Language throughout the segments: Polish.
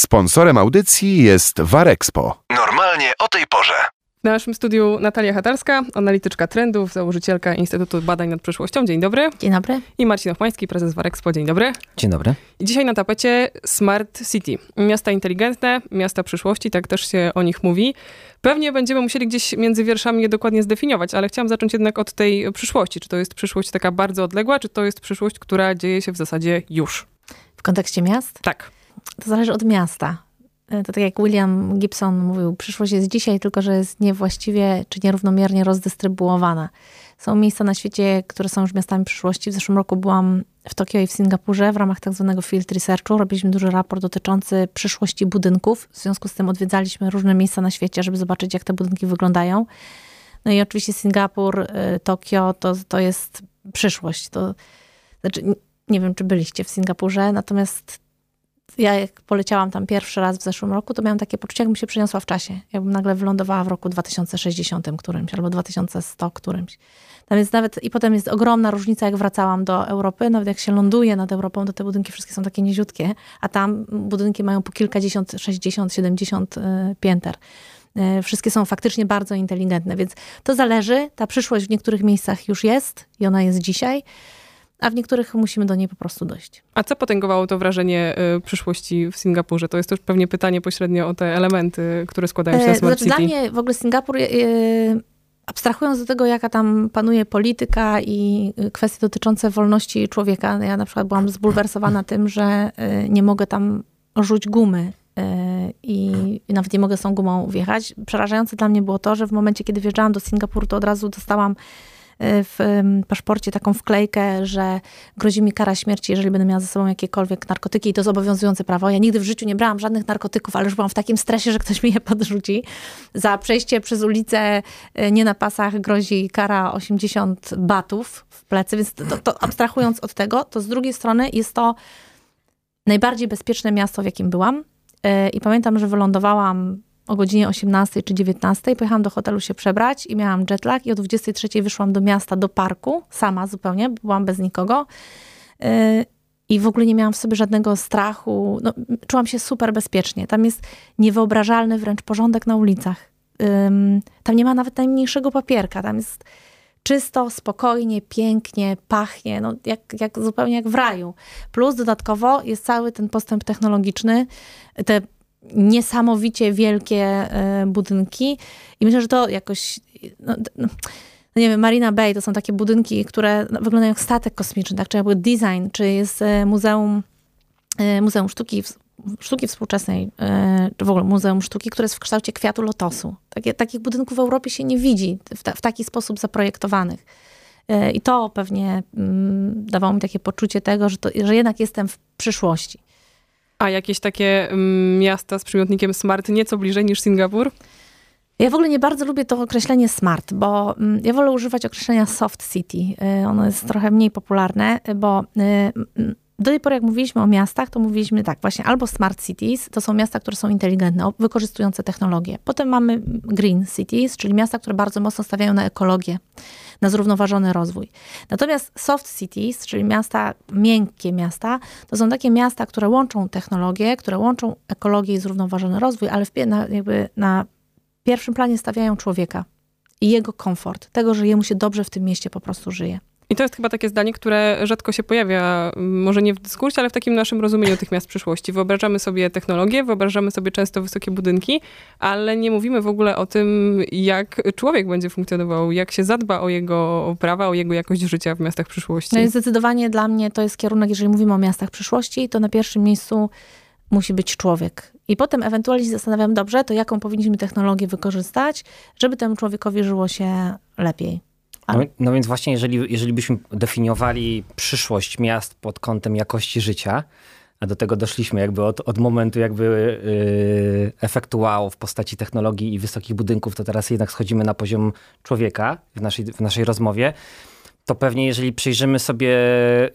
Sponsorem audycji jest Warexpo. Normalnie o tej porze. W naszym studiu Natalia Hatarska, analityczka trendów, założycielka Instytutu Badań nad Przyszłością. Dzień dobry. Dzień dobry. I Marcin Ochmański, prezes Warexpo. Dzień dobry. Dzień dobry. I dzisiaj na tapecie Smart City. Miasta inteligentne, miasta przyszłości, tak też się o nich mówi. Pewnie będziemy musieli gdzieś między wierszami je dokładnie zdefiniować, ale chciałam zacząć jednak od tej przyszłości. Czy to jest przyszłość taka bardzo odległa, czy to jest przyszłość, która dzieje się w zasadzie już? W kontekście miast? Tak. To zależy od miasta. E, to tak jak William Gibson mówił, przyszłość jest dzisiaj, tylko że jest niewłaściwie czy nierównomiernie rozdystrybuowana. Są miejsca na świecie, które są już miastami przyszłości. W zeszłym roku byłam w Tokio i w Singapurze w ramach tak zwanego field researchu. Robiliśmy duży raport dotyczący przyszłości budynków. W związku z tym odwiedzaliśmy różne miejsca na świecie, żeby zobaczyć, jak te budynki wyglądają. No i oczywiście Singapur, e, Tokio to, to jest przyszłość. To, znaczy, nie wiem, czy byliście w Singapurze, natomiast ja jak poleciałam tam pierwszy raz w zeszłym roku, to miałam takie poczucie, jakbym się przeniosła w czasie. Jakbym nagle wylądowała w roku 2060 którymś albo 2100 którymś. Tam jest nawet, i potem jest ogromna różnica, jak wracałam do Europy. Nawet jak się ląduje nad Europą, to te budynki wszystkie są takie niziutkie, a tam budynki mają po kilkadziesiąt, 60, 70 pięter. E, wszystkie są faktycznie bardzo inteligentne, więc to zależy. Ta przyszłość w niektórych miejscach już jest i ona jest dzisiaj a w niektórych musimy do niej po prostu dojść. A co potęgowało to wrażenie y, przyszłości w Singapurze? To jest też pewnie pytanie pośrednio o te elementy, które składają się na e, Smart znaczy, City. Dla mnie w ogóle Singapur, y, abstrahując do tego, jaka tam panuje polityka i kwestie dotyczące wolności człowieka, ja na przykład byłam zbulwersowana tym, że y, nie mogę tam rzuć gumy i nawet nie mogę z tą gumą wjechać. Przerażające dla mnie było to, że w momencie, kiedy wjeżdżałam do Singapuru, to od razu dostałam Y, w paszporcie taką wklejkę, że grozi mi kara śmierci, jeżeli będę miała ze sobą jakiekolwiek narkotyki i to jest obowiązujące prawo. Ja nigdy w życiu nie brałam żadnych narkotyków, ale już byłam w takim stresie, że ktoś mi je podrzuci. Za przejście przez ulicę y, nie na pasach grozi kara 80 batów w plecy, więc to, to abstrahując od tego, to z drugiej strony jest to najbardziej bezpieczne miasto, w jakim byłam. Y, I pamiętam, że wylądowałam o godzinie 18 czy 19 pojechałam do hotelu się przebrać i miałam jetlag i o 23 wyszłam do miasta, do parku, sama zupełnie, byłam bez nikogo. Y, I w ogóle nie miałam w sobie żadnego strachu. No, czułam się super bezpiecznie. Tam jest niewyobrażalny wręcz porządek na ulicach. Tam nie ma nawet najmniejszego papierka. Tam jest czysto, spokojnie, pięknie, pachnie, no jak, jak, zupełnie jak w raju. Plus dodatkowo jest cały ten postęp technologiczny, te niesamowicie wielkie e, budynki i myślę, że to jakoś, no, no, no, nie wiem, Marina Bay to są takie budynki, które no, wyglądają jak statek kosmiczny, tak, czy jakby design, czy jest e, muzeum, e, muzeum sztuki, sztuki współczesnej, czy w ogóle Muzeum Sztuki, które jest w kształcie kwiatu lotosu. Takie, takich budynków w Europie się nie widzi w, ta, w taki sposób zaprojektowanych. I to pewnie mm, dawało mi takie poczucie tego, że, to, że jednak jestem w przyszłości. A jakieś takie mm, miasta z przymiotnikiem smart nieco bliżej niż Singapur? Ja w ogóle nie bardzo lubię to określenie smart, bo mm, ja wolę używać określenia soft city. Y, ono jest trochę mniej popularne, bo y, do tej pory, jak mówiliśmy o miastach, to mówiliśmy tak, właśnie albo smart cities, to są miasta, które są inteligentne, wykorzystujące technologię. Potem mamy green cities, czyli miasta, które bardzo mocno stawiają na ekologię, na zrównoważony rozwój. Natomiast soft cities, czyli miasta, miękkie miasta, to są takie miasta, które łączą technologię, które łączą ekologię i zrównoważony rozwój, ale w, na, jakby na pierwszym planie stawiają człowieka i jego komfort, tego, że jemu się dobrze w tym mieście po prostu żyje. I to jest chyba takie zdanie, które rzadko się pojawia, może nie w dyskursie, ale w takim naszym rozumieniu tych miast przyszłości. Wyobrażamy sobie technologię, wyobrażamy sobie często wysokie budynki, ale nie mówimy w ogóle o tym, jak człowiek będzie funkcjonował, jak się zadba o jego prawa, o jego jakość życia w miastach przyszłości. No i zdecydowanie dla mnie to jest kierunek, jeżeli mówimy o miastach przyszłości, to na pierwszym miejscu musi być człowiek. I potem ewentualnie się zastanawiam, dobrze, to jaką powinniśmy technologię wykorzystać, żeby temu człowiekowi żyło się lepiej. No, no, więc właśnie, jeżeli, jeżeli byśmy definiowali przyszłość miast pod kątem jakości życia, a do tego doszliśmy jakby od, od momentu jakby yy, efektu wow w postaci technologii i wysokich budynków, to teraz jednak schodzimy na poziom człowieka w naszej, w naszej rozmowie, to pewnie jeżeli przyjrzymy sobie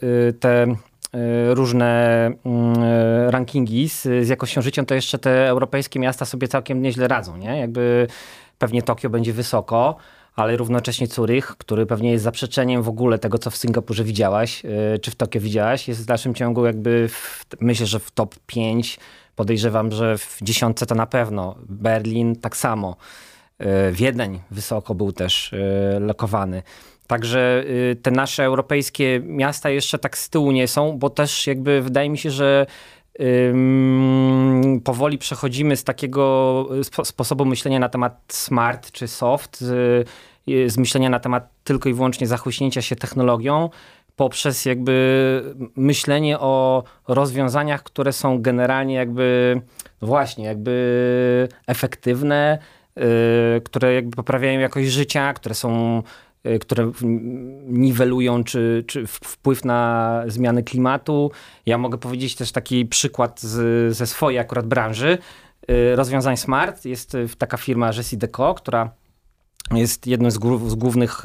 yy, te yy, różne yy, rankingi z, z jakością życia, to jeszcze te europejskie miasta sobie całkiem nieźle radzą, nie? Jakby pewnie Tokio będzie wysoko, ale równocześnie Curych, który pewnie jest zaprzeczeniem w ogóle tego, co w Singapurze widziałaś, yy, czy w Tokio widziałaś, jest w dalszym ciągu jakby, w, myślę, że w top 5 Podejrzewam, że w dziesiątce to na pewno. Berlin tak samo. E, Wiedeń wysoko był też e, lokowany. Także te nasze europejskie miasta jeszcze tak z tyłu nie są, bo też jakby wydaje mi się, że powoli przechodzimy z takiego sposobu myślenia na temat smart czy soft, z, z myślenia na temat tylko i wyłącznie zachłyśnięcia się technologią, poprzez jakby myślenie o rozwiązaniach, które są generalnie jakby, no właśnie, jakby efektywne, yy, które jakby poprawiają jakość życia, które są Y, które niwelują czy, czy wpływ na zmiany klimatu. Ja mogę powiedzieć też taki przykład z, ze swojej akurat branży. Y, rozwiązań smart jest y, taka firma Jessie Deco, która jest jednym z, z głównych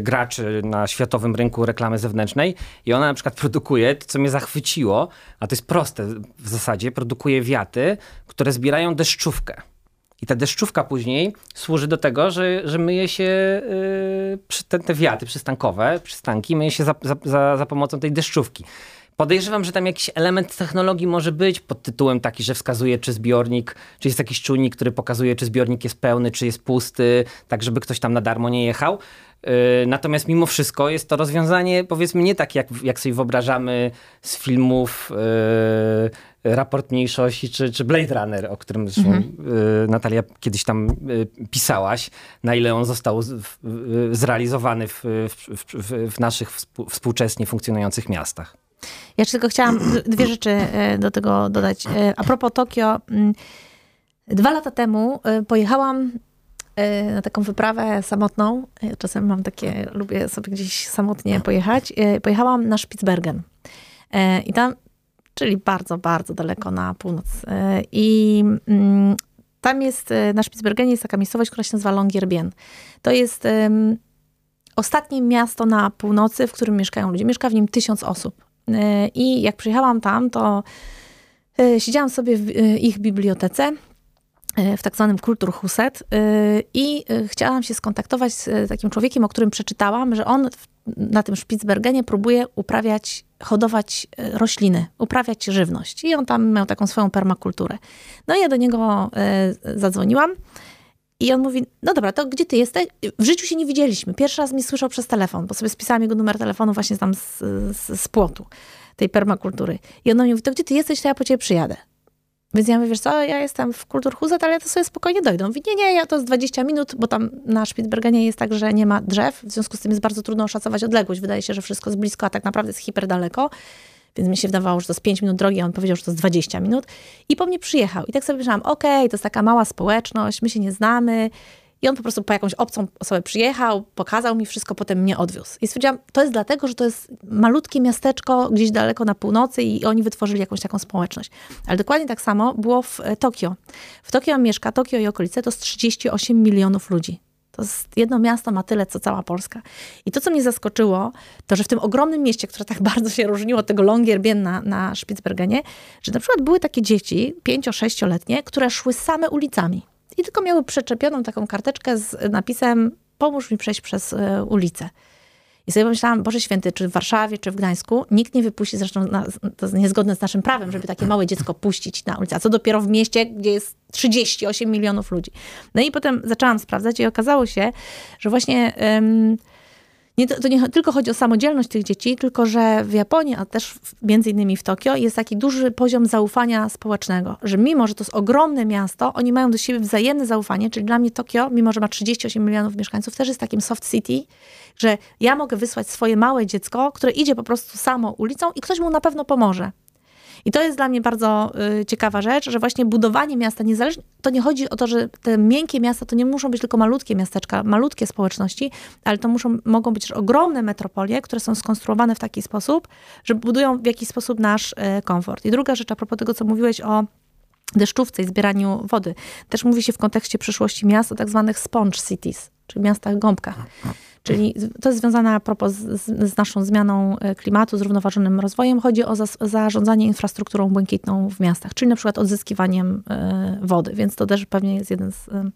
graczy na światowym rynku reklamy zewnętrznej i ona na przykład produkuje, to co mnie zachwyciło, a to jest proste w zasadzie, produkuje wiaty, które zbierają deszczówkę. I ta deszczówka później służy do tego, że, że myje się yy, te, te wiaty przystankowe, przystanki, myje się za, za, za, za pomocą tej deszczówki. Podejrzewam, że tam jakiś element technologii może być pod tytułem taki, że wskazuje, czy zbiornik, czy jest jakiś czujnik, który pokazuje, czy zbiornik jest pełny, czy jest pusty, tak żeby ktoś tam na darmo nie jechał. Yy, natomiast mimo wszystko jest to rozwiązanie, powiedzmy, nie tak, jak, jak sobie wyobrażamy z filmów. Yy, Raport Mniejszości czy, czy Blade Runner, o którym zresztą mhm. Y, Natalia kiedyś tam y, pisałaś, na ile on został zrealizowany w, w, w, w naszych współczesnie funkcjonujących miastach. Ja tylko chciałam dwie rzeczy e, do tego dodać. E, a propos Tokio, mm, dwa lata temu pojechałam na taką wyprawę samotną. Czasem mam takie, lubię sobie gdzieś samotnie pojechać. Pojechałam na Spitsbergen. I tam czyli bardzo, bardzo daleko na północ. I mm, tam jest, na Spitsbergenie jest taka miejscowość, która się nazywa Longyearbyen. To jest ostatnie miasto na północy, w którym mieszkają ludzie. Mieszka w nim tysiąc osób. I jak przyjechałam tam, to siedziałam sobie w ich bibliotece w tak zwanym Kulturhuset i chciałam się skontaktować z takim człowiekiem, o którym przeczytałam, że on na tym Spitsbergenie próbuje uprawiać hodować e, rośliny, uprawiać żywność. I on tam miał taką swoją permakulturę. No i ja do niego e, zadzwoniłam i on mówi, no dobra, to gdzie ty jesteś? W życiu się nie widzieliśmy. Pierwszy raz mi słyszał przez telefon, bo sobie spisałam jego numer telefonu właśnie tam z, z, z płotu tej permakultury. I on mi mówi, to gdzie ty jesteś, to ja po ciebie przyjadę. Więc ja mówię, wiesz co, ja jestem w Kulturhuzet, ale ja to sobie spokojnie dojdę. Mówi, nie, nie, ja to z 20 minut, bo tam na Spitsbergenie jest tak, że nie ma drzew, w związku z tym jest bardzo trudno oszacować odległość. Wydaje się, że wszystko jest blisko, a tak naprawdę jest hiper daleko. Więc mi się wydawało, że to jest 5 minut drogi, a on powiedział, że to jest 20 minut. I po mnie przyjechał. I tak sobie myślałam, okej, okay, to jest taka mała społeczność, my się nie znamy, i on po prostu po jakąś obcą osobę przyjechał, pokazał mi wszystko, potem mnie odwiózł. I stwierdziłam, to jest dlatego, że to jest malutkie miasteczko gdzieś daleko na północy i oni wytworzyli jakąś taką społeczność. Ale dokładnie tak samo było w e, Tokio. W Tokio mieszka, Tokio i okolice to jest 38 milionów ludzi. To jest jedno miasto ma tyle, co cała Polska. I to, co mnie zaskoczyło, to, że w tym ogromnym mieście, które tak bardzo się różniło od tego Longyearbyen na, na Spitsbergenie, że na przykład były takie dzieci, pięcio-sześcioletnie, które szły same ulicami i tylko miały przyczepioną taką karteczkę z napisem pomóż mi przejść przez e, ulicę. I sobie pomyślałam, Boże Święty, czy w Warszawie, czy w Gdańsku nikt nie wypuści, zresztą na, to jest niezgodne z naszym prawem, żeby takie małe dziecko puścić na ulicę. A co dopiero w mieście, gdzie jest 38 milionów ludzi. No i potem zaczęłam sprawdzać i okazało się, że właśnie nie, to nie tylko chodzi o samodzielność tych dzieci, tylko że w Japonii, a też między innymi w Tokio, jest taki duży poziom zaufania społecznego, że mimo, że to jest ogromne miasto, oni mają do siebie wzajemne zaufanie, czyli dla mnie Tokio, mimo że ma 38 milionów mieszkańców, też jest takim soft city, że ja mogę wysłać swoje małe dziecko, które idzie po prostu samo ulicą i ktoś mu na pewno pomoże. I to jest dla mnie bardzo y, ciekawa rzecz, że właśnie budowanie miasta niezależnie, to nie chodzi o to, że te miękkie miasta to nie muszą być tylko malutkie miasteczka, malutkie społeczności, ale to muszą, mogą być też ogromne metropolie, które są skonstruowane w taki sposób, że budują w jakiś sposób nasz y, komfort. I druga rzecz, a propos tego, co mówiłeś o deszczówce i zbieraniu wody. Też mówi się w kontekście przyszłości miast o tak zwanych sponge cities, czyli miastach gąbkach. Czyli to jest związane a propos z, z naszą zmianą e, klimatu, zrównoważonym rozwojem. Chodzi o zarządzanie infrastrukturą błękitną w miastach, czyli na przykład odzyskiwaniem e, wody, więc to też pewnie jest jeden z, e,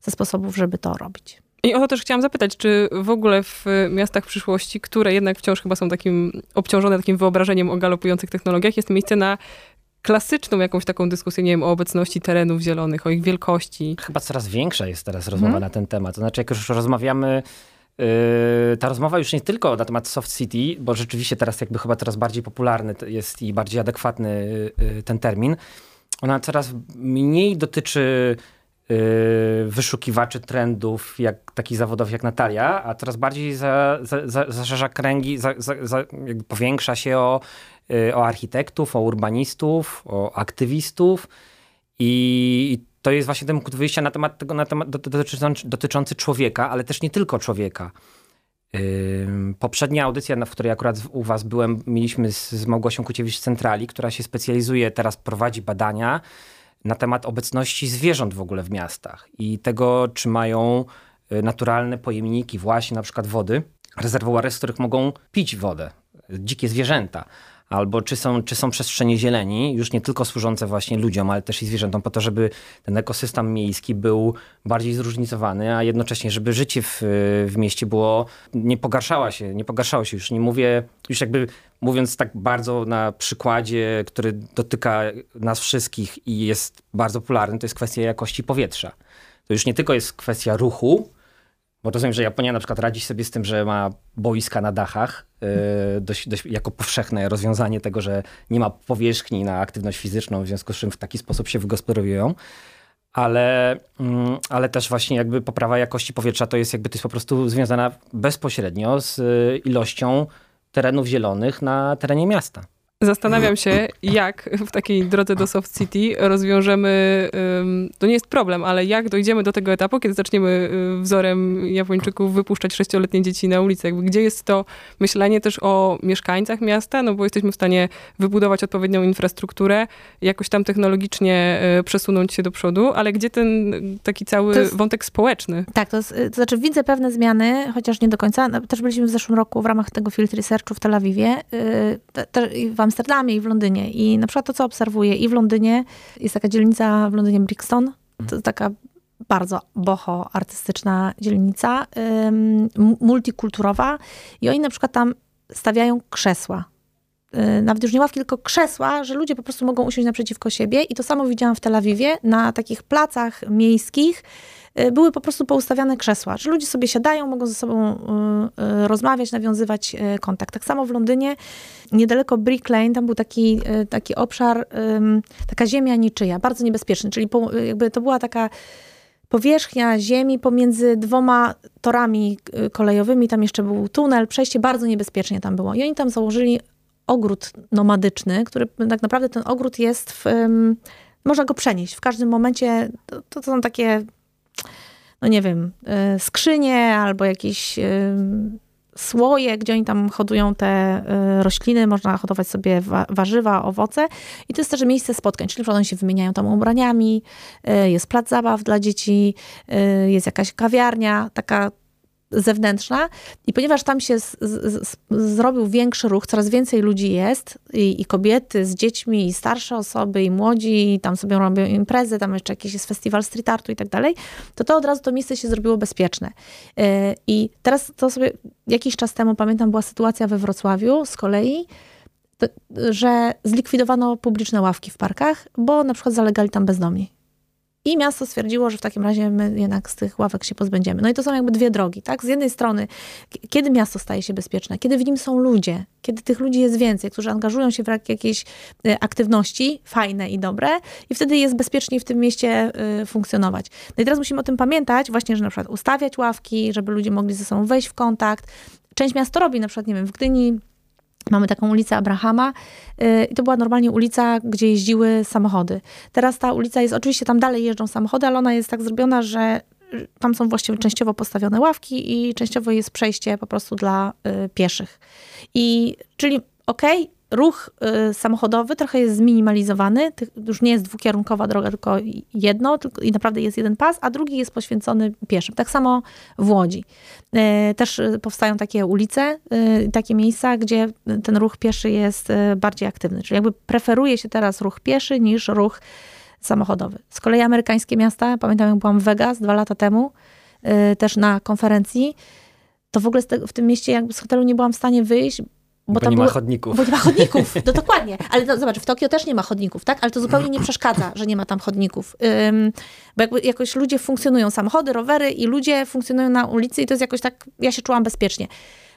ze sposobów, żeby to robić. I o to też chciałam zapytać, czy w ogóle w miastach przyszłości, które jednak wciąż chyba są takim obciążone takim wyobrażeniem o galopujących technologiach, jest miejsce na klasyczną jakąś taką dyskusję, nie wiem, o obecności terenów zielonych, o ich wielkości. Chyba coraz większa jest teraz rozmowa hmm. na ten temat. To znaczy, jak już rozmawiamy ta rozmowa już nie tylko na temat Soft City, bo rzeczywiście teraz jakby chyba coraz bardziej popularny jest i bardziej adekwatny yy, ten termin. Ona coraz mniej dotyczy yy, wyszukiwaczy trendów, jak takich zawodów jak Natalia, a coraz bardziej za, za, za, kręgi, za, powiększa się o, o architektów, o urbanistów, o aktywistów. I to jest właśnie ten punkt wyjścia na temat tego, na temat dotyczący, człowieka, ale też nie tylko człowieka. Poprzednia audycja, w której akurat u was byłem, mieliśmy z, z Małgosią Kuciewicz z Centrali, która się specjalizuje, teraz prowadzi badania na temat obecności zwierząt w ogóle w miastach i tego, czy mają y, naturalne pojemniki właśnie na przykład wody, rezerwuary, z których mogą pić wodę, dzikie zwierzęta albo czy są, czy są przestrzenie zieleni, już nie tylko służące właśnie ludziom, ale też i zwierzętom, po to, żeby ten ekosystem miejski był bardziej zróżnicowany, a jednocześnie, żeby życie w, w mieście było, nie pogarszała się, nie pogarszało się. Już nie mówię, już jakby mówiąc tak bardzo na przykładzie, który dotyka nas wszystkich i jest bardzo popularny, to jest kwestia jakości powietrza. To już nie tylko jest kwestia ruchu, bo rozumiem, że Japonia na przykład radzi sobie z tym, że ma boiska na dachach, yy, dość, dość, jako powszechne rozwiązanie tego, że nie ma powierzchni na aktywność fizyczną, w związku z czym w taki sposób się wygospodarują. Ale, mm, ale też właśnie jakby poprawa jakości powietrza to jest jakby to jest po prostu związana bezpośrednio z y, ilością terenów zielonych na terenie miasta. Zastanawiam się, jak w takiej drodze do Soft City rozwiążemy, to nie jest problem, ale jak dojdziemy do tego etapu, kiedy zaczniemy y, wzorem Japończyków wypuszczać sześcioletnie dzieci na ulicę. Jakby gdzie jest to myślenie też o mieszkańcach miasta, no bo jesteśmy w stanie wybudować odpowiednią infrastrukturę, jakoś tam technologicznie y, przesunąć się do przodu, ale gdzie ten taki cały jest, wątek społeczny? Tak, to, jest, to znaczy widzę pewne zmiany, chociaż nie do końca. No, też byliśmy w zeszłym roku w ramach tego Field Researchu w Tel Awiwie. Y, wam Amsterdamie i w Londynie. I na przykład to, co obserwuję i w Londynie, jest taka dzielnica w Londynie Brixton, to taka bardzo boho artystyczna dzielnica, multikulturowa i oni na przykład tam stawiają krzesła. Y, nawet już nie ławki, tylko krzesła, że ludzie po prostu mogą usiąść naprzeciwko siebie i to samo widziałam w Tel Awiwie, na takich placach miejskich, Y, były po prostu poustawiane krzesła, że ludzie sobie siadają, mogą ze sobą y, rozmawiać, nawiązywać kontakt. Tak samo w Londynie, niedaleko Brick Lane, tam był taki, taki obszar, taka ziemia niczyja, bardzo niebezpieczny, czyli jakby to była taka powierzchnia ziemi pomiędzy dwoma torami kolejowymi, tam jeszcze był tunel, przejście bardzo niebezpiecznie tam było. I oni tam założyli ogród nomadyczny, który tak naprawdę ten ogród jest w, można go przenieść w każdym momencie. To, to są takie no nie wiem, y, skrzynie albo jakieś y, słoje, gdzie oni tam hodują te y, rośliny, można hodować sobie warzywa, owoce i to jest też miejsce spotkań, czyli oni się wymieniają tam ubraniami, jest plac zabaw dla dzieci, jest jakaś kawiarnia, taka zewnętrzna i ponieważ tam się z, z, zrobił większy ruch, coraz więcej ludzi jest i, i, kobiety z dziećmi, i starsze osoby, i młodzi, i tam sobie robią imprezy, tam jeszcze jakiś jest festiwal street artu i tak dalej, to to od razu to miejsce się zrobiło bezpieczne. E, I teraz to sobie jakiś czas temu, pamiętam, była sytuacja we Wrocławiu z kolei, to, że zlikwidowano publiczne ławki w parkach, bo na przykład zalegali tam bezdomni. I miasto stwierdziło, że w takim razie my jednak z tych ławek się pozbędziemy. No i to są jakby dwie drogi, tak? Z jednej strony, kiedy miasto staje się bezpieczne, kiedy w nim są ludzie, kiedy tych ludzi jest więcej, którzy angażują się w jakieś e, aktywności fajne i dobre i wtedy jest bezpieczniej w tym mieście e, funkcjonować. No i teraz musimy o tym pamiętać, właśnie, że na przykład ustawiać ławki, żeby ludzie mogli ze sobą wejść w kontakt. Część miast to robi, na przykład, nie wiem, w Gdyni Mamy taką ulicę Abrahama y, i to była normalnie ulica, gdzie jeździły samochody. Teraz ta ulica jest, oczywiście tam dalej jeżdżą samochody, ale ona jest tak zrobiona, że tam są właściwie częściowo postawione ławki i częściowo jest przejście po prostu dla y, pieszych. I czyli okej, okay, ruch y, samochodowy trochę jest zminimalizowany. Już nie jest dwukierunkowa droga, tylko jedno i naprawdę jest jeden pas, a drugi jest poświęcony pieszym. Tak samo w Łodzi. Y, też y, powstają takie ulice, takie miejsca, gdzie ten ruch pieszy jest bardziej aktywny. Czyli jakby preferuje się teraz ruch pieszy niż ruch samochodowy. Z kolei amerykańskie miasta, pamiętam jak byłam w Vegas dwa lata temu, też na konferencji, to w ogóle w tym mieście jakby z hotelu nie byłam w stanie wyjść, Bo, bo nie były, ma chodników. Bo nie ma chodników, to dokładnie. Ale to, zobacz, w Tokio też nie ma chodników, tak? Ale to zupełnie nie przeszkadza, że nie ma tam chodników. Bo jakby jakoś ludzie funkcjonują, samochody, rowery i ludzie funkcjonują na ulicy i to jest jakoś tak, ja się czułam bezpiecznie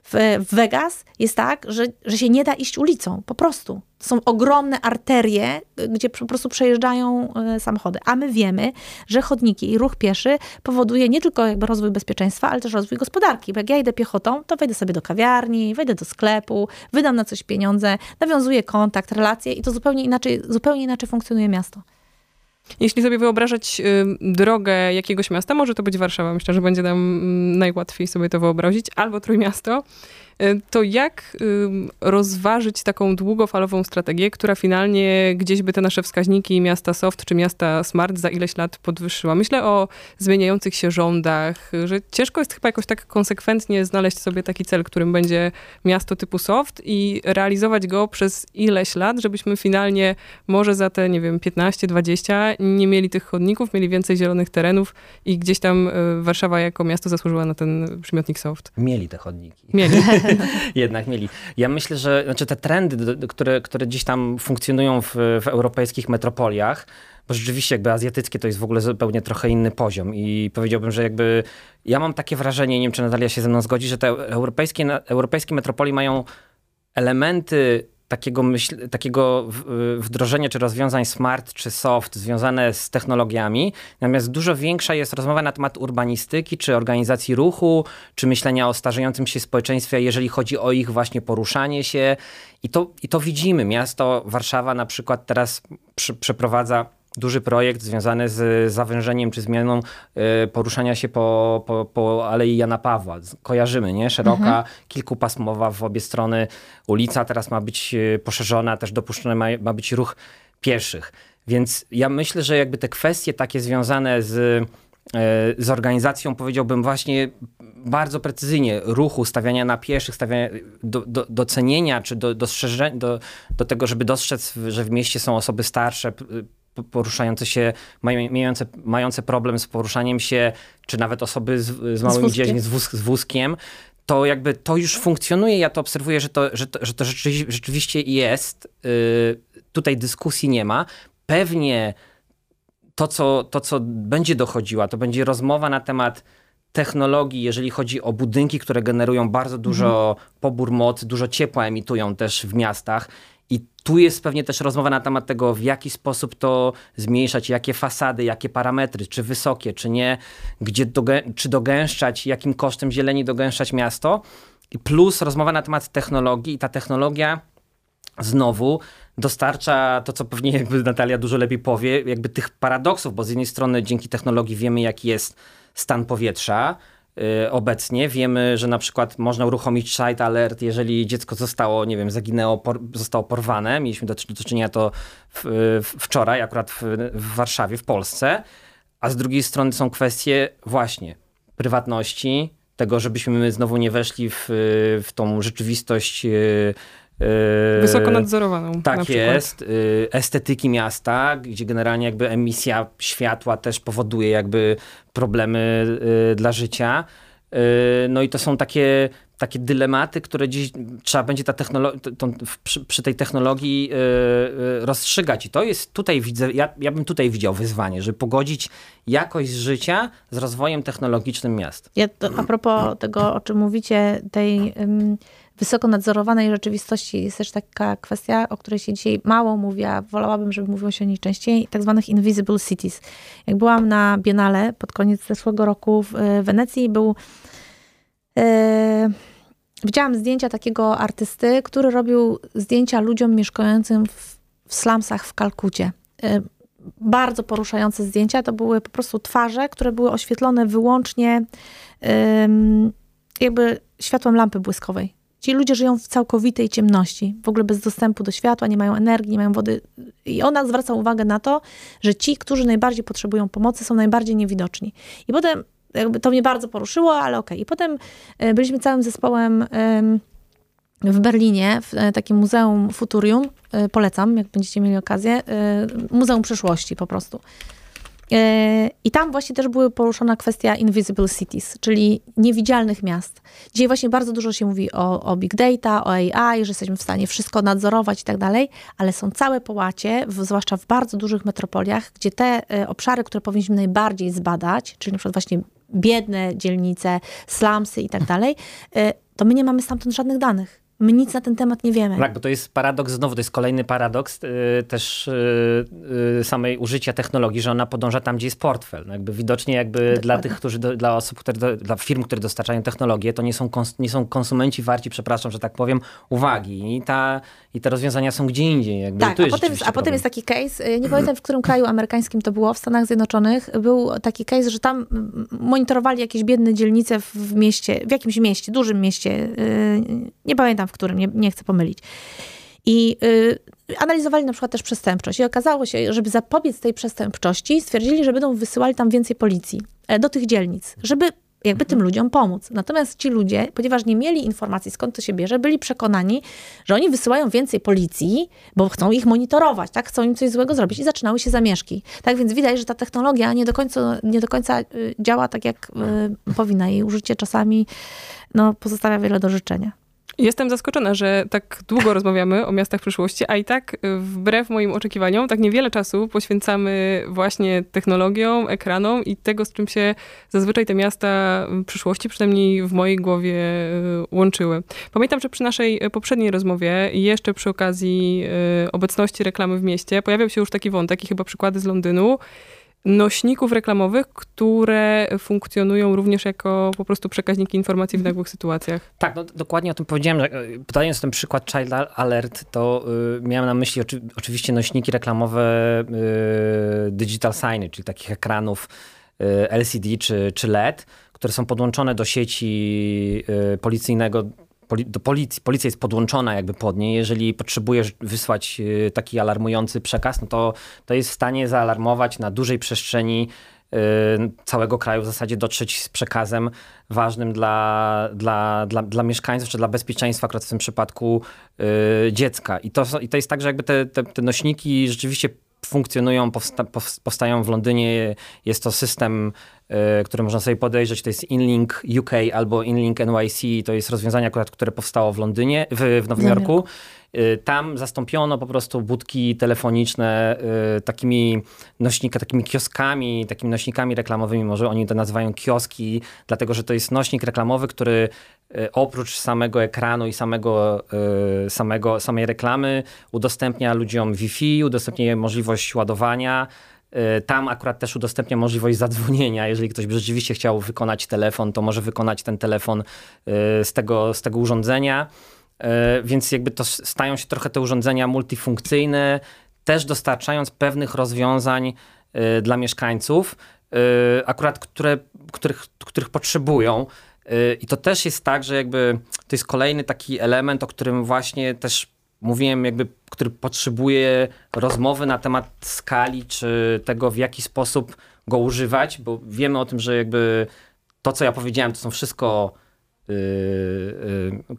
w Vegas jest tak, że, że się nie da iść ulicą, po prostu. Są ogromne arterie, gdzie po prostu przejeżdżają e, samochody. A my wiemy, że chodniki i ruch pieszy powoduje nie tylko jakby rozwój bezpieczeństwa, ale też rozwój gospodarki. Bo jak ja idę piechotą, to wejdę sobie do kawiarni, wejdę do sklepu, wydam na coś pieniądze, nawiązuję kontakt, relacje i to zupełnie inaczej, zupełnie inaczej funkcjonuje miasto. Jeśli sobie wyobrażać y, drogę jakiegoś miasta, może to być Warszawa, myślę, że będzie nam mm, najłatwiej sobie to wyobrazić, albo Trójmiasto, Y, to jak rozważyć taką długofalową strategię, która finalnie gdzieś by te nasze wskaźniki miasta soft czy miasta smart za ileś lat podwyższyła? Myślę o zmieniających się rządach, że ciężko jest chyba jakoś tak konsekwentnie znaleźć sobie taki cel, którym będzie miasto typu soft i realizować go przez ileś lat, żebyśmy finalnie może za te, nie wiem, 15-20 nie mieli tych chodników, mieli więcej zielonych terenów i gdzieś tam y, Warszawa jako miasto zasłużyła na ten przymiotnik soft. Mieli te chodniki. Mieli. Jednak mieli. Ja myślę, że znaczy te trendy, które, które gdzieś tam funkcjonują w, w europejskich metropoliach, bo rzeczywiście jakby azjatyckie to jest w ogóle zupełnie trochę inny poziom i powiedziałbym, że jakby ja mam takie wrażenie, nie wiem czy Natalia się ze mną zgodzi, że te europejskie, europejskie metropolie mają elementy takiego, myśl, takiego wdrożenia czy rozwiązań smart czy soft związane z technologiami, natomiast dużo większa jest rozmowa na temat urbanistyki, czy organizacji ruchu, czy myślenia o starzejącym się społeczeństwie, jeżeli chodzi o ich właśnie poruszanie się. I to, i to widzimy. Miasto Warszawa na przykład teraz przy, przeprowadza duży projekt związany z zawężeniem czy zmianą y, poruszania się po, po, po Alei Jana Pawła. Kojarzymy, nie? Szeroka, mhm. kilkupasmowa w obie strony ulica teraz ma być y, poszerzona, też dopuszczony ma, ma być ruch pieszych. Więc ja myślę, że jakby te kwestie takie związane z, y, z organizacją, powiedziałbym właśnie bardzo precyzyjnie ruchu, stawiania na pieszych, stawiania do, do, docenienia, czy do, dostrzeżenia, do, do tego, żeby dostrzec, że w mieście są osoby starsze, poruszające się, mające, mające problem z poruszaniem się, czy nawet osoby z, z małymi dziećmi, z, wóz, z wózkiem, to jakby to już funkcjonuje. Ja to obserwuję, że to, że to, że to rzeczywiście jest. Yy, tutaj dyskusji nie ma. Pewnie to co, to, co będzie dochodziła, to będzie rozmowa na temat technologii, jeżeli chodzi o budynki, które generują bardzo dużo mhm. pobór mocy, dużo ciepła emitują też w miastach i tu jest pewnie też rozmowa na temat tego, w jaki sposób to zmniejszać, jakie fasady, jakie parametry, czy wysokie, czy nie, gdzie czy dogęszczać, jakim kosztem zieleni dogęszczać miasto. I plus rozmowa na temat technologii i ta technologia znowu dostarcza to, co pewnie jakby Natalia dużo lepiej powie, jakby tych paradoksów, bo z jednej strony dzięki technologii wiemy, jaki jest stan powietrza, obecnie. Wiemy, że na przykład można uruchomić site alert, jeżeli dziecko zostało, nie wiem, zaginęło, por, zostało porwane. Mieliśmy do, do czynienia to w, w, wczoraj, akurat w, w Warszawie, w Polsce. A z drugiej strony są kwestie właśnie prywatności, tego, żebyśmy my znowu nie weszli w, w tą rzeczywistość y, y, Wysoko nadzorowaną. Tak jest. Estetyki miasta, gdzie generalnie jakby emisja światła też powoduje jakby problemy y, dla życia. No i to są takie, takie dylematy, które dziś trzeba będzie ta technolo- przy, przy, tej technologii rozstrzygać. I to jest tutaj widzę, ja, ja bym tutaj widział wyzwanie, żeby pogodzić jakość życia z rozwojem technologicznym miast. Ja to, a propos tego, o czym mówicie, tej wysoko nadzorowanej rzeczywistości jest też taka kwestia, o której się dzisiaj mało mówi, a wolałabym, żeby mówiło się o niej częściej, tak zwanych invisible cities. Jak byłam na Biennale pod koniec zeszłego roku w e, Wenecji, był... E, widziałam zdjęcia takiego artysty, który robił zdjęcia ludziom mieszkającym w, w slumsach w Kalkucie. E, bardzo poruszające zdjęcia. To były po prostu twarze, które były oświetlone wyłącznie jakby światłem lampy błyskowej. Ci ludzie żyją w całkowitej ciemności, w ogóle bez dostępu do światła, nie mają energii, nie mają wody. I ona zwraca uwagę na to, że ci, którzy najbardziej potrzebują pomocy, są najbardziej niewidoczni. I potem, jakby to mnie bardzo poruszyło, ale okej. Okay. I potem e, byliśmy całym zespołem w Berlinie, w e, takim Muzeum Futurium. E, polecam, jak będziecie mieli okazję. Muzeum Przyszłości po prostu. E, I tam właśnie też była poruszona kwestia invisible cities, czyli niewidzialnych miast. Dzisiaj właśnie bardzo dużo się mówi o, o big data, o AI, że jesteśmy w stanie wszystko nadzorować i tak dalej, ale są całe połacie, w, zwłaszcza w bardzo dużych metropoliach, gdzie te e, obszary, które powinniśmy najbardziej zbadać, czyli na przykład właśnie biedne dzielnice, slumsy i tak dalej, e, to my nie mamy stamtąd żadnych danych. My nic na ten temat nie wiemy. Tak, bo to jest paradoks, znowu to jest kolejny paradoks yy, też yy, samej użycia technologii, że ona podąża tam, gdzie jest portfel. No jakby widocznie jakby Dokładnie. dla tych, którzy, do, dla osób, które do, dla firm, które dostarczają technologię, to nie są, kons, nie są konsumenci warci, przepraszam, że tak powiem, uwagi. I, ta, i te rozwiązania są gdzie indziej. Jakby tak, a, potem, a potem jest taki case, y, nie pamiętam w którym kraju amerykańskim to było, w Stanach Zjednoczonych, był taki case, że tam monitorowali jakieś biedne dzielnice w mieście, w jakimś mieście, dużym mieście, y, nie pamiętam w którym, nie, nie chcę pomylić. I y, analizowali na przykład też przestępczość. I okazało się, żeby zapobiec tej przestępczości, stwierdzili, że będą wysyłali tam więcej policji e, do tych dzielnic, żeby jakby tym ludziom pomóc. Natomiast ci ludzie, ponieważ nie mieli informacji, skąd to się bierze, byli przekonani, że oni wysyłają więcej policji, bo chcą ich monitorować, tak? Chcą im coś złego zrobić i zaczynały się zamieszki. Tak więc widać, że ta technologia nie do końca, nie do końca y, działa tak, jak y, powinna. Jej użycie czasami no, pozostawia wiele do życzenia. Jestem zaskoczona, że tak długo rozmawiamy o miastach przyszłości, a i tak wbrew moim oczekiwaniom tak niewiele czasu poświęcamy właśnie technologiom, ekranom i tego, z czym się zazwyczaj te miasta przyszłości, przynajmniej w mojej głowie, y, łączyły. Pamiętam, że przy naszej poprzedniej rozmowie, jeszcze przy okazji y, obecności reklamy w mieście, pojawiał się już taki wątek i chyba przykłady z Londynu, nośników reklamowych, które funkcjonują również jako po prostu przekaźniki informacji w mhm. nagłych sytuacjach. Tak, no, dokładnie o tym powiedziałem, e, podając ten przykład Child Alert, to y, miałem na myśli oczy, oczywiście nośniki reklamowe y, digital signy, czyli takich ekranów y, LCD czy, czy LED, które są podłączone do sieci y, policyjnego do policji, policja jest podłączona jakby pod niej. Jeżeli potrzebujesz wysłać y, taki alarmujący przekaz, no to, to jest w stanie zaalarmować na dużej przestrzeni y, całego kraju, w zasadzie dotrzeć z przekazem ważnym dla, dla, dla, dla mieszkańców, czy dla bezpieczeństwa, akurat w tym przypadku y, dziecka. I to, I to jest tak, że jakby te, te, te nośniki rzeczywiście funkcjonują, powsta powstają w Londynie. Jest to system, y, który można sobie podejrzeć, to jest InLink UK albo InLink NYC. To jest rozwiązanie akurat, które powstało w Londynie, w, w Nowym Jorku. Y, tam zastąpiono po prostu budki telefoniczne y, takimi nośnikami, takimi kioskami, takimi nośnikami reklamowymi. Może oni to nazywają kioski, dlatego że to jest nośnik reklamowy, który y, oprócz samego ekranu i samego, samego, samej reklamy udostępnia ludziom Wi-Fi, udostępnia możliwość ładowania. Tam akurat też udostępnia możliwość zadzwonienia. Jeżeli ktoś by rzeczywiście chciał wykonać telefon, to może wykonać ten telefon z tego, z tego urządzenia. E, więc jakby to stają się trochę te urządzenia multifunkcyjne, też dostarczając pewnych rozwiązań e, dla mieszkańców, e, akurat które, których, których potrzebują. I to też jest tak, że jakby to jest kolejny taki element, o którym właśnie też mówiłem, jakby, który potrzebuje rozmowy na temat skali, czy tego, w jaki sposób go używać, bo wiemy o tym, że jakby to, co ja powiedziałem, to są wszystko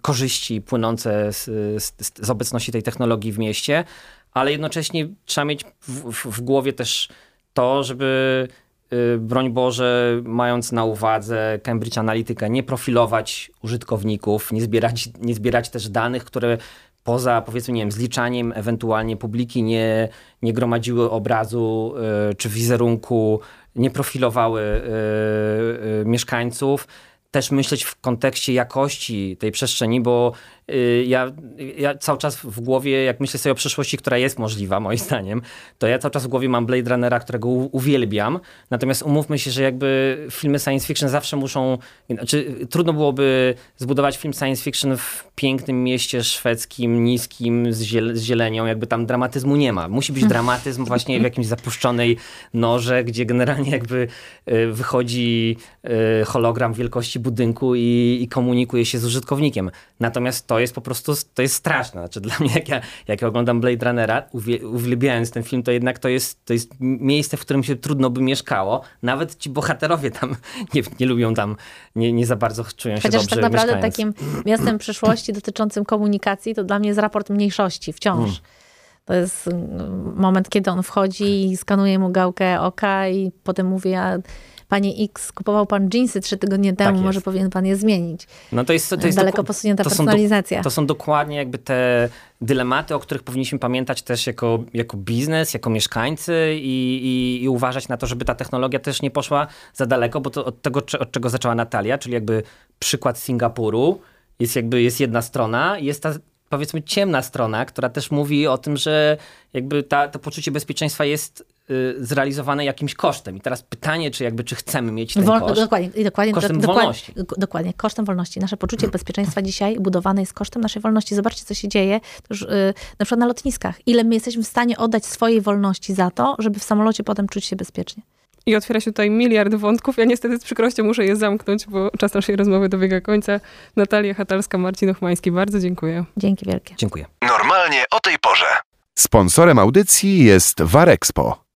korzyści płynące z, z, z, obecności tej technologii w mieście, ale jednocześnie trzeba mieć w, w, w głowie też to, żeby y, broń Boże, mając na uwadze Cambridge Analytica, nie profilować użytkowników, nie zbierać, nie zbierać też danych, które poza powiedzmy, nie wiem, zliczaniem ewentualnie publiki nie, nie gromadziły obrazu czy wizerunku, nie profilowały mieszkańców też myśleć w kontekście jakości tej przestrzeni, bo Y, ja, ja cały czas w głowie, jak myślę sobie o przyszłości, która jest możliwa, moim zdaniem, to ja cały czas w głowie mam Blade Runnera, którego uwielbiam. Natomiast umówmy się, że jakby filmy science fiction zawsze muszą. Znaczy, trudno byłoby zbudować film science fiction w pięknym mieście szwedzkim, niskim, z, ziel z zielenią. Jakby tam dramatyzmu nie ma. Musi być hmm. dramatyzm właśnie w jakimś zapuszczonej norze, gdzie generalnie jakby y, wychodzi y, hologram wielkości budynku i, i komunikuje się z użytkownikiem. Natomiast to jest po prostu, to jest straszne. Znaczy dla mnie, jak ja, jak ja oglądam Blade Runnera, uwielbiając ten film, to jednak to jest, to jest miejsce, w którym się trudno by mieszkało. Nawet ci bohaterowie tam nie, nie lubią tam, nie, nie za bardzo czują się Chociaż dobrze tak naprawdę mieszkając. takim miastem przyszłości dotyczącym komunikacji, to dla mnie jest raport mniejszości wciąż. Hmm To jest mm, moment, kiedy on wchodzi i skanuje mu gałkę oka i potem mówi, a panie X, kupował pan jeansy trzy tygodnie temu, Tak może powinien pan je zmienić. No to jest, to jest Daleko posunięta to są do- personalizacja. To są dokładnie jakby te dylematy, o których powinniśmy pamiętać też jako, jako biznes, jako mieszkańcy i, i, i uważać na to, żeby ta technologia też nie poszła za daleko, bo to od tego, od czego zaczęła Natalia, czyli jakby przykład Singapuru, jest jakby jest jedna strona, jest ta powiedzmy ciemna strona, która też mówi o tym, że jakby ta, to poczucie bezpieczeństwa jest zrealizowane jakimś kosztem. I teraz pytanie, czy jakby czy chcemy mieć ten Wol- koszt. dokładnie, dokładnie, kosztem dokładnie, wolności. dok- Dokładnie, kosztem wolności. Nasze poczucie bezpieczeństwa dzisiaj budowane jest kosztem naszej wolności. Zobaczcie, co się dzieje to już, y, na przykład na lotniskach. Ile my jesteśmy w stanie oddać swojej wolności za to, żeby w samolocie potem czuć się bezpiecznie. I otwiera się tutaj miliard wątków. Ja niestety z przykrością muszę je zamknąć, bo czas naszej rozmowy dobiega końca. Natalia Hatalska, Marcin Ochmański, bardzo dziękuję. Dzięki wielkie. Dziękuję. Normalnie o tej porze. Sponsorem audycji jest Warexpo.